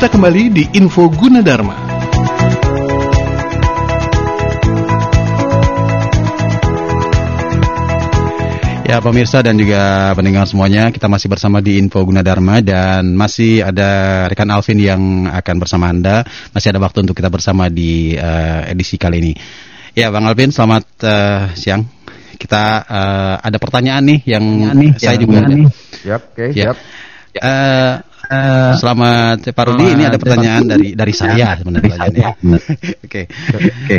Kita kembali di Info Gunadarma. Ya pemirsa dan juga pendengar semuanya, kita masih bersama di Info Gunadarma dan masih ada rekan Alvin yang akan bersama Anda. Masih ada waktu untuk kita bersama di uh, edisi kali ini. Ya Bang Alvin, selamat uh, siang. Kita uh, ada pertanyaan nih yang nih, saya yang juga nih. Siap, oke, okay, ya. siap. Uh, Uh, Selamat Pak Rudi, ini ada pertanyaan dari dari saya sebenarnya. Ya. Oke. Oke.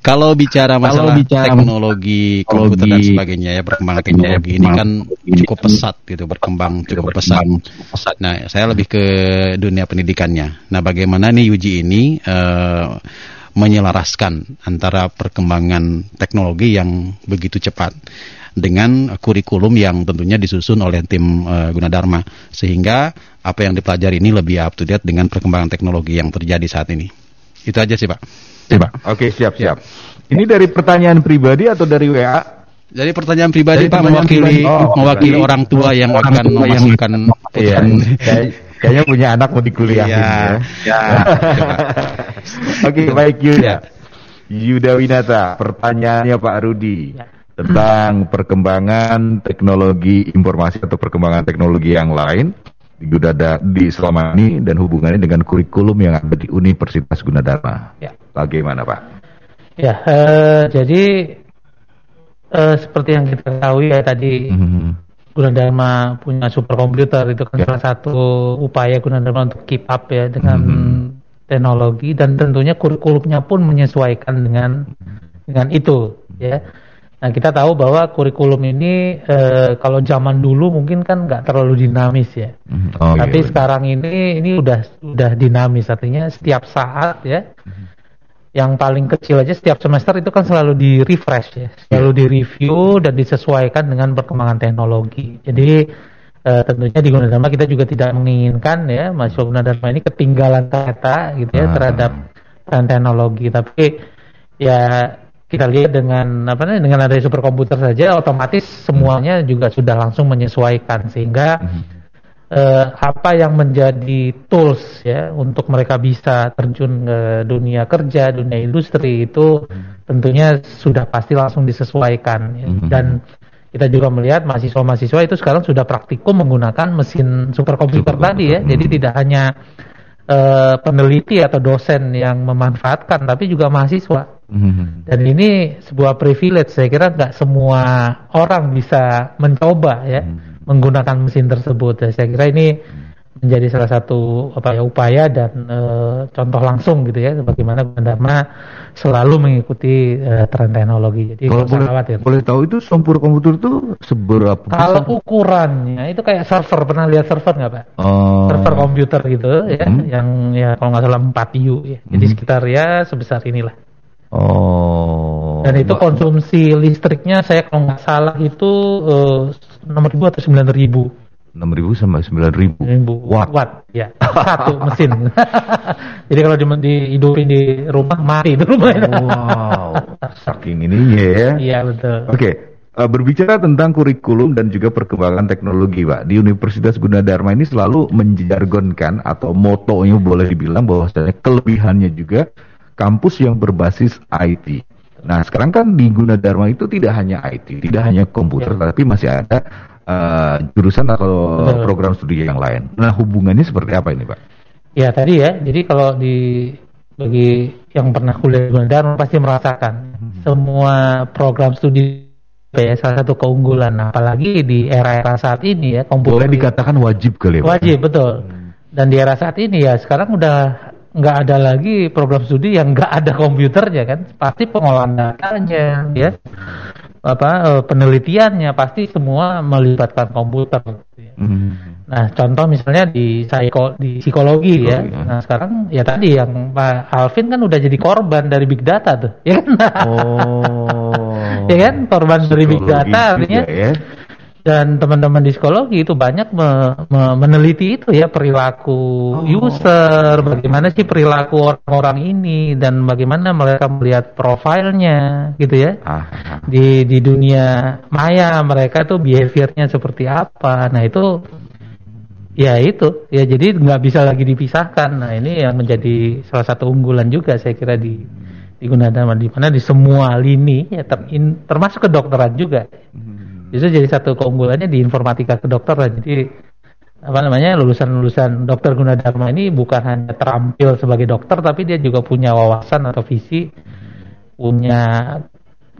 Kalau bicara masalah Kalau bicara teknologi komputer dan sebagainya ya perkembangan teknologi ini kan cukup pesat gitu berkembang cukup pesat. Nah, saya lebih ke dunia pendidikannya. Nah, bagaimana nih Yuji ini uh, menyelaraskan antara perkembangan teknologi yang begitu cepat dengan kurikulum yang tentunya disusun oleh tim uh, Gunadarma sehingga apa yang dipelajari ini lebih up to date dengan perkembangan teknologi yang terjadi saat ini. Itu aja sih, Pak. Ya, Pak. Oke, siap, siap. Ini dari pertanyaan pribadi atau dari WA? Jadi pertanyaan pribadi dari Pak mewakili oh, mewakili orang tua yang akan memasukkan iya, kayaknya punya anak mau dikuliahin iya. ya. ya. Oke, baik Yuda. Ya. Yuda Winata, pertanyaannya Pak Rudi. Ya tentang perkembangan teknologi informasi atau perkembangan teknologi yang lain di Gunada di selama ini dan hubungannya dengan kurikulum yang ada di Universitas Gunadarma. Ya. Bagaimana Pak? Ya, uh, jadi uh, seperti yang kita ketahui ya tadi mm-hmm. Gunadarma punya superkomputer itu kan ya. salah satu upaya Gunadarma untuk keep up ya dengan mm-hmm. teknologi dan tentunya kurikulumnya pun menyesuaikan dengan dengan itu ya. Nah kita tahu bahwa kurikulum ini e, kalau zaman dulu mungkin kan nggak terlalu dinamis ya. Mhm. Oh, Tapi iya, sekarang ini ini udah udah dinamis artinya setiap saat ya. Mm-hmm. Yang paling kecil aja setiap semester itu kan selalu di refresh ya, selalu di review dan disesuaikan dengan perkembangan teknologi. Jadi e, tentunya di Gunadarma kita juga tidak menginginkan ya mahasiswa Gunadarma ini ketinggalan kata gitu ya uh terhadap teknologi. Tapi ya kita lihat dengan apa namanya dengan adanya superkomputer saja otomatis semuanya juga sudah langsung menyesuaikan sehingga hmm. Eh, apa yang menjadi tools ya untuk mereka bisa terjun ke dunia kerja dunia industri itu hmm. tentunya sudah pasti langsung disesuaikan ya. hmm. dan kita juga melihat mahasiswa-mahasiswa itu sekarang sudah praktikum menggunakan mesin superkomputer Super tadi ya jadi tidak hanya uh, peneliti atau dosen yang memanfaatkan, tapi juga mahasiswa. Dan ini sebuah privilege. Saya kira nggak semua orang bisa mencoba ya mm-hmm. Menggunakan mesin tersebut. Ya, saya kira ini menjadi salah satu apa ya upaya dan e, contoh langsung gitu ya bagaimana Dharma selalu mengikuti e, tren teknologi. Jadi kalau boleh, khawatir. boleh tahu itu sompur komputer itu seberapa? Kalau besar? ukurannya itu kayak server pernah lihat server nggak pak? Oh. Server komputer gitu ya, hmm. yang ya kalau nggak salah 4 U ya. Jadi hmm. sekitar ya sebesar inilah. Oh. Dan itu konsumsi listriknya saya kalau nggak salah itu uh, ribu atau sembilan ribu. Enam ribu sama sembilan ribu. Watt. Watt, ya satu mesin. Jadi kalau di, dihidupin di rumah mati itu rumah. Oh, wow, saking ininya ya. Iya betul. Oke, okay. Uh, berbicara tentang kurikulum dan juga perkembangan teknologi, Pak. Di Universitas Gunadarma ini selalu menjargonkan atau motonya boleh dibilang bahwa kelebihannya juga kampus yang berbasis IT. Nah, sekarang kan di Gunadarma itu tidak hanya IT, tidak hanya komputer, ya. tapi masih ada uh, jurusan atau Betul. program studi yang lain. Nah, hubungannya seperti apa ini, Pak? Ya, tadi ya. Jadi kalau di bagi yang pernah kuliah di Gunadarma pasti merasakan hmm. semua program studi ya salah satu keunggulan apalagi di era-era saat ini ya komputer boleh dikatakan wajib kali ya wajib betul hmm. dan di era saat ini ya sekarang udah nggak ada lagi program studi yang nggak ada komputernya kan? Pasti pengolahan datanya ya. Apa eh, penelitiannya pasti semua melibatkan komputer. Hmm. nah contoh misalnya di psiko, di psikologi, ya. psikologi ya. nah sekarang ya tadi yang Pak Alvin kan udah jadi korban dari big data tuh ya kan? Oh. Ya kan? Korban dari big data artinya ya dan teman-teman di psikologi itu banyak me, me, meneliti itu ya perilaku oh. user, bagaimana sih perilaku orang-orang ini dan bagaimana mereka melihat profilnya gitu ya. Ah. Di di dunia maya mereka tuh behaviornya seperti apa. Nah, itu Ya itu, ya jadi nggak bisa lagi dipisahkan. Nah ini yang menjadi salah satu unggulan juga saya kira di di Gunadarma di mana di semua lini ya ter, in, termasuk kedokteran juga. Hmm. Itu jadi satu keunggulannya di informatika kedokteran. Jadi apa namanya lulusan-lulusan dokter Gunadarma ini bukan hanya terampil sebagai dokter tapi dia juga punya wawasan atau visi, punya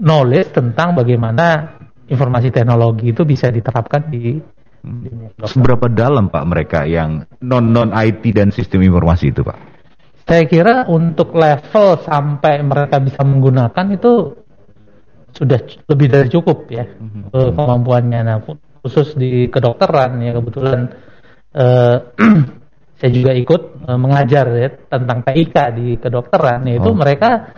knowledge tentang bagaimana informasi teknologi itu bisa diterapkan di Seberapa dalam Pak mereka yang non non IT dan sistem informasi itu Pak? Saya kira untuk level sampai mereka bisa menggunakan itu sudah lebih dari cukup ya mm-hmm. kemampuannya. Nah khusus di kedokteran ya kebetulan uh, saya juga ikut uh, mengajar ya tentang TIK di kedokteran yaitu oh. mereka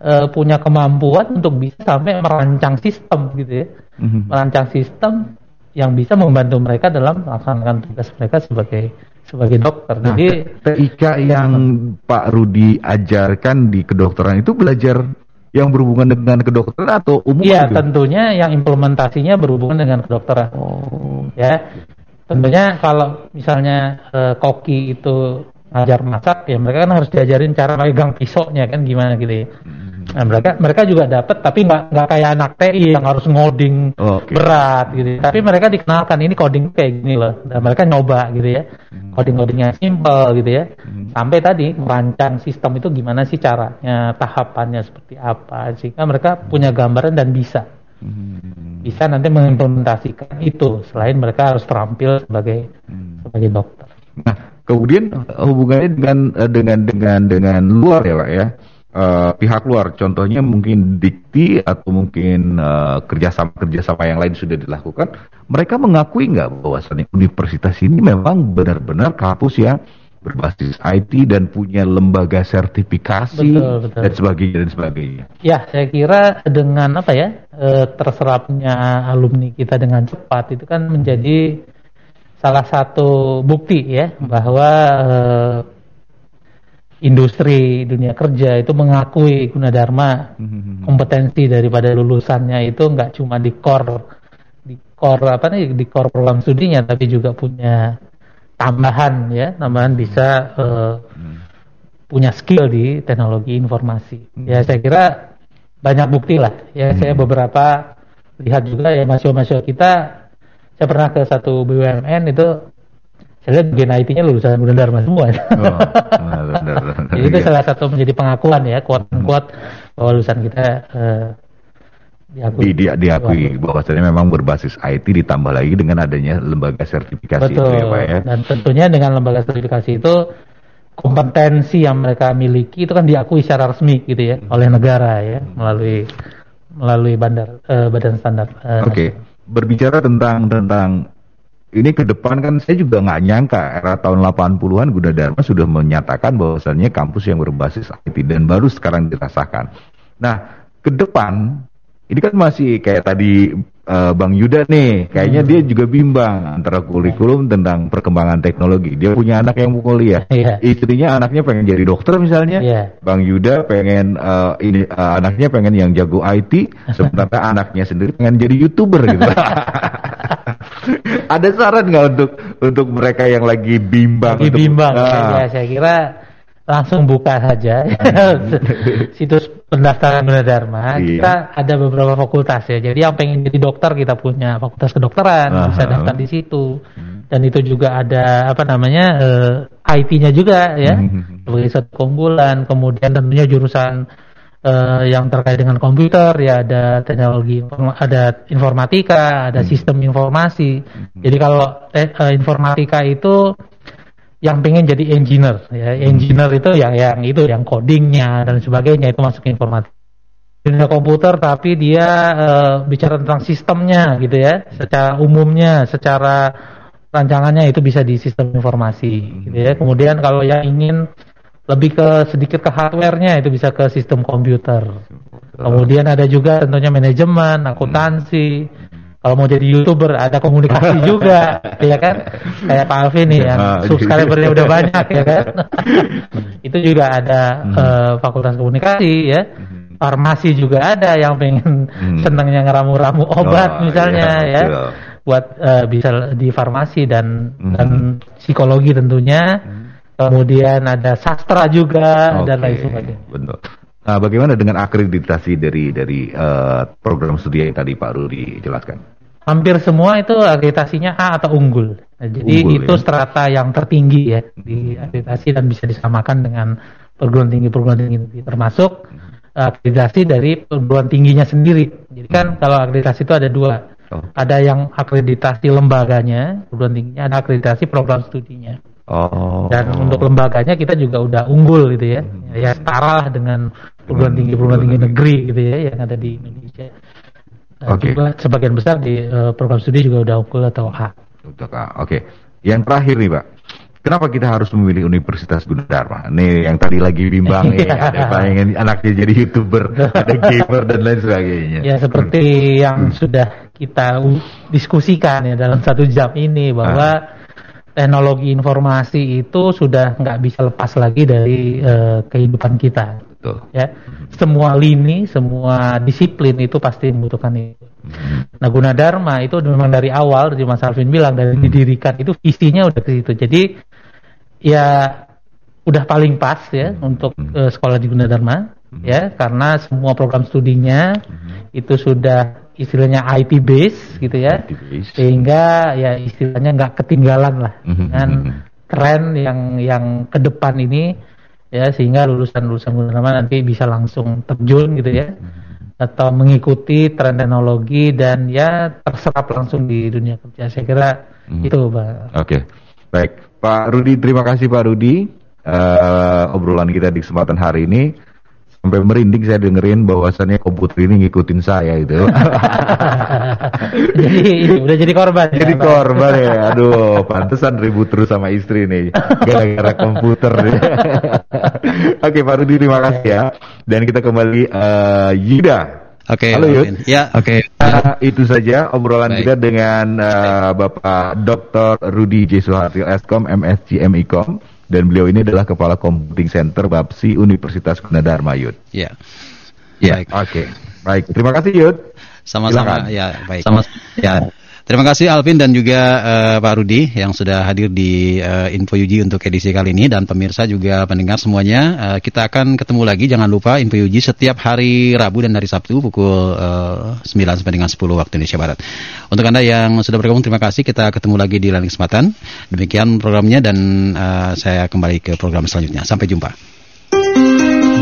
uh, punya kemampuan untuk bisa sampai merancang sistem gitu ya, mm-hmm. merancang sistem yang bisa membantu mereka dalam melaksanakan tugas mereka sebagai sebagai dokter. Nah, Jadi TIK yang Pak Rudi ajarkan di kedokteran itu belajar yang berhubungan dengan kedokteran atau umum? Iya, tentunya yang implementasinya berhubungan dengan kedokteran. Oh. Ya, tentunya kalau misalnya uh, koki itu ngajar masak, ya mereka kan harus diajarin cara megang pisaunya kan gimana gitu ya. Hmm Nah, mereka mereka juga dapat tapi nggak nggak kayak anak TI yang harus ngoding oh, okay. berat gitu. Tapi mereka dikenalkan ini coding kayak gini loh. Dan mereka nyoba gitu ya. Hmm. Coding-codingnya simple gitu ya. Hmm. Sampai tadi merancang sistem itu gimana sih caranya, tahapannya seperti apa sehingga mereka punya gambaran dan bisa. Hmm. Bisa nanti mengimplementasikan itu selain mereka harus terampil sebagai sebagai dokter. Nah, kemudian hubungannya dengan dengan dengan dengan luar ya, Pak ya uh, pihak luar, contohnya mungkin dikti atau mungkin uh, kerjasama kerjasama yang lain sudah dilakukan, mereka mengakui nggak bahwasannya universitas ini memang benar-benar kampus yang berbasis IT dan punya lembaga sertifikasi betul, betul. dan sebagainya dan sebagainya. Ya, saya kira dengan apa ya e, terserapnya alumni kita dengan cepat itu kan menjadi salah satu bukti ya bahwa e, industri dunia kerja itu mengakui Gunadarma hmm. kompetensi daripada lulusannya itu nggak cuma di core di core apa nih di core program studinya tapi juga punya tambahan ya tambahan bisa uh, punya skill di teknologi informasi. Hmm. ya saya kira banyak bukti lah. Ya saya beberapa lihat juga ya mahasiswa-mahasiswa kita saya pernah ke satu BUMN itu saya lihat bagian IT-nya lulusan Gunadarma semua. Oh, Jadi itu salah satu menjadi pengakuan ya, kuat-kuat bahwa lulusan kita uh, diakui. Di, di, diakui bahwasanya memang berbasis IT ditambah lagi dengan adanya lembaga sertifikasi Betul. itu ya Pak ya. Dan tentunya dengan lembaga sertifikasi itu kompetensi yang mereka miliki itu kan diakui secara resmi gitu ya hmm. oleh negara ya melalui melalui bandar uh, badan standar. Uh, Oke. Okay. Berbicara tentang tentang ini ke depan kan saya juga nggak nyangka era tahun 80-an Gunadarma sudah menyatakan bahwasannya kampus yang berbasis IT dan baru sekarang dirasakan. Nah, ke depan ini kan masih kayak tadi uh, Bang Yuda nih, kayaknya hmm. dia juga bimbang antara kurikulum tentang perkembangan teknologi. Dia punya anak yang mau kuliah, yeah. istrinya anaknya pengen jadi dokter misalnya, yeah. Bang Yuda pengen uh, ini uh, anaknya pengen yang jago IT, sementara anaknya sendiri pengen jadi youtuber gitu. Ada saran nggak untuk untuk mereka yang lagi bimbang? Lagi untuk, bimbang, uh, ya saya kira langsung buka saja situs pendaftaran Gunadarma. Iya. Kita ada beberapa fakultas ya. Jadi yang pengen jadi dokter kita punya fakultas kedokteran uh -huh. bisa daftar di situ. Hmm. Dan itu juga ada apa namanya uh, eh, IT-nya juga ya hmm. sebagai satu keunggulan. Kemudian tentunya jurusan uh, yang terkait dengan komputer ya ada teknologi ada informatika ada hmm. sistem informasi. Hmm. jadi kalau uh, informatika itu yang pengen jadi engineer ya. Engineer itu yang yang itu yang codingnya dan sebagainya itu masuk informatika. Dunia komputer tapi dia uh, bicara tentang sistemnya gitu ya. Secara umumnya secara rancangannya itu bisa di sistem informasi gitu ya. Kemudian kalau yang ingin lebih ke sedikit ke hardware-nya itu bisa ke sistem komputer. Kemudian ada juga tentunya manajemen, akuntansi. Kalau mau jadi youtuber ada komunikasi juga, ya kan? Kayak Pak Alvin nih yang ah, subscribernya udah banyak ya kan. itu juga ada uh, fakultas komunikasi ya. Hmm. Farmasi juga ada yang pengen hmm. senangnya ngeramu-ramu obat oh, misalnya iya, ya. buat uh, bisa di farmasi dan hmm. dan psikologi tentunya. Hmm. Kemudian ada sastra juga okay. dan lain sebagainya. Betul. Nah, bagaimana dengan akreditasi dari dari uh, program studi yang tadi Pak Rudi jelaskan? Hampir semua itu akreditasinya A atau unggul. Nah, jadi unggul, itu ya? strata yang tertinggi ya di akreditasi dan bisa disamakan dengan perguruan tinggi perguruan tinggi termasuk akreditasi dari perguruan tingginya sendiri. Jadi kan hmm. kalau akreditasi itu ada dua. Oh. Ada yang akreditasi lembaganya, perguruan tingginya, ada akreditasi program studinya. Oh. Dan untuk lembaganya kita juga udah unggul gitu ya. Hmm. Ya setara lah dengan perguruan tinggi perguruan tinggi negeri gitu ya yang ada di Indonesia. Nah, Oke. Okay. sebagian besar di uh, program studi juga udah unggul atau A. Oke. Okay. Yang terakhir nih, Pak. Kenapa kita harus memilih Universitas Gunadarma? Nih yang tadi lagi bimbang ya, ada pengen anaknya jadi youtuber, ada gamer dan lain sebagainya. Ya seperti yang sudah kita diskusikan ya dalam satu jam ini bahwa ah. Teknologi informasi itu sudah nggak bisa lepas lagi dari uh, kehidupan kita. Betul. Ya, semua lini, semua disiplin itu pasti membutuhkan itu. Hmm. Nah, Gunadarma itu memang dari awal, dari Mas Alvin bilang dari didirikan itu visinya udah ke situ. Jadi ya udah paling pas ya hmm. untuk uh, sekolah di Gunadarma hmm. ya karena semua program studinya hmm. itu sudah istilahnya IT base gitu ya base. sehingga ya istilahnya nggak ketinggalan lah hmm. dengan tren yang yang ke depan ini ya sehingga lulusan-lulusan Gunadarma nanti bisa langsung terjun gitu ya hmm. atau mengikuti tren teknologi dan ya terserap langsung di dunia kerja saya kira hmm. itu Pak. Oke. Okay. Baik, Pak Rudi, terima kasih Pak Rudi. Uh, obrolan kita di kesempatan hari ini sampai merinding saya dengerin bahwasannya komputer ini ngikutin saya itu. jadi udah jadi korban. Jadi ya, korban ya. Aduh, pantesan ribut terus sama istri nih gara-gara komputer. Oke, Pak Rudi terima kasih ya. Dan kita kembali uh, Yuda. Oke, okay, halo Yud. Ya, oke. Okay. Uh, itu saja obrolan Baik. kita dengan uh, Bapak Dr. Rudi J. Eskom, MSc MIKOM dan beliau ini adalah Kepala Computing Center Bapsi Universitas Gunadarma Yud. Ya. Ya. Oke. Okay. Baik, terima kasih Yud. Sama-sama. Ya, baik. Sama ya. Terima kasih Alvin dan juga uh, Pak Rudi yang sudah hadir di uh, Info Yuji untuk edisi kali ini dan pemirsa juga pendengar semuanya. Uh, kita akan ketemu lagi jangan lupa Info Yuji setiap hari Rabu dan hari Sabtu pukul uh, 9 sampai dengan 10 waktu Indonesia Barat. Untuk Anda yang sudah bergabung terima kasih. Kita ketemu lagi di lain kesempatan. Demikian programnya dan uh, saya kembali ke program selanjutnya. Sampai jumpa.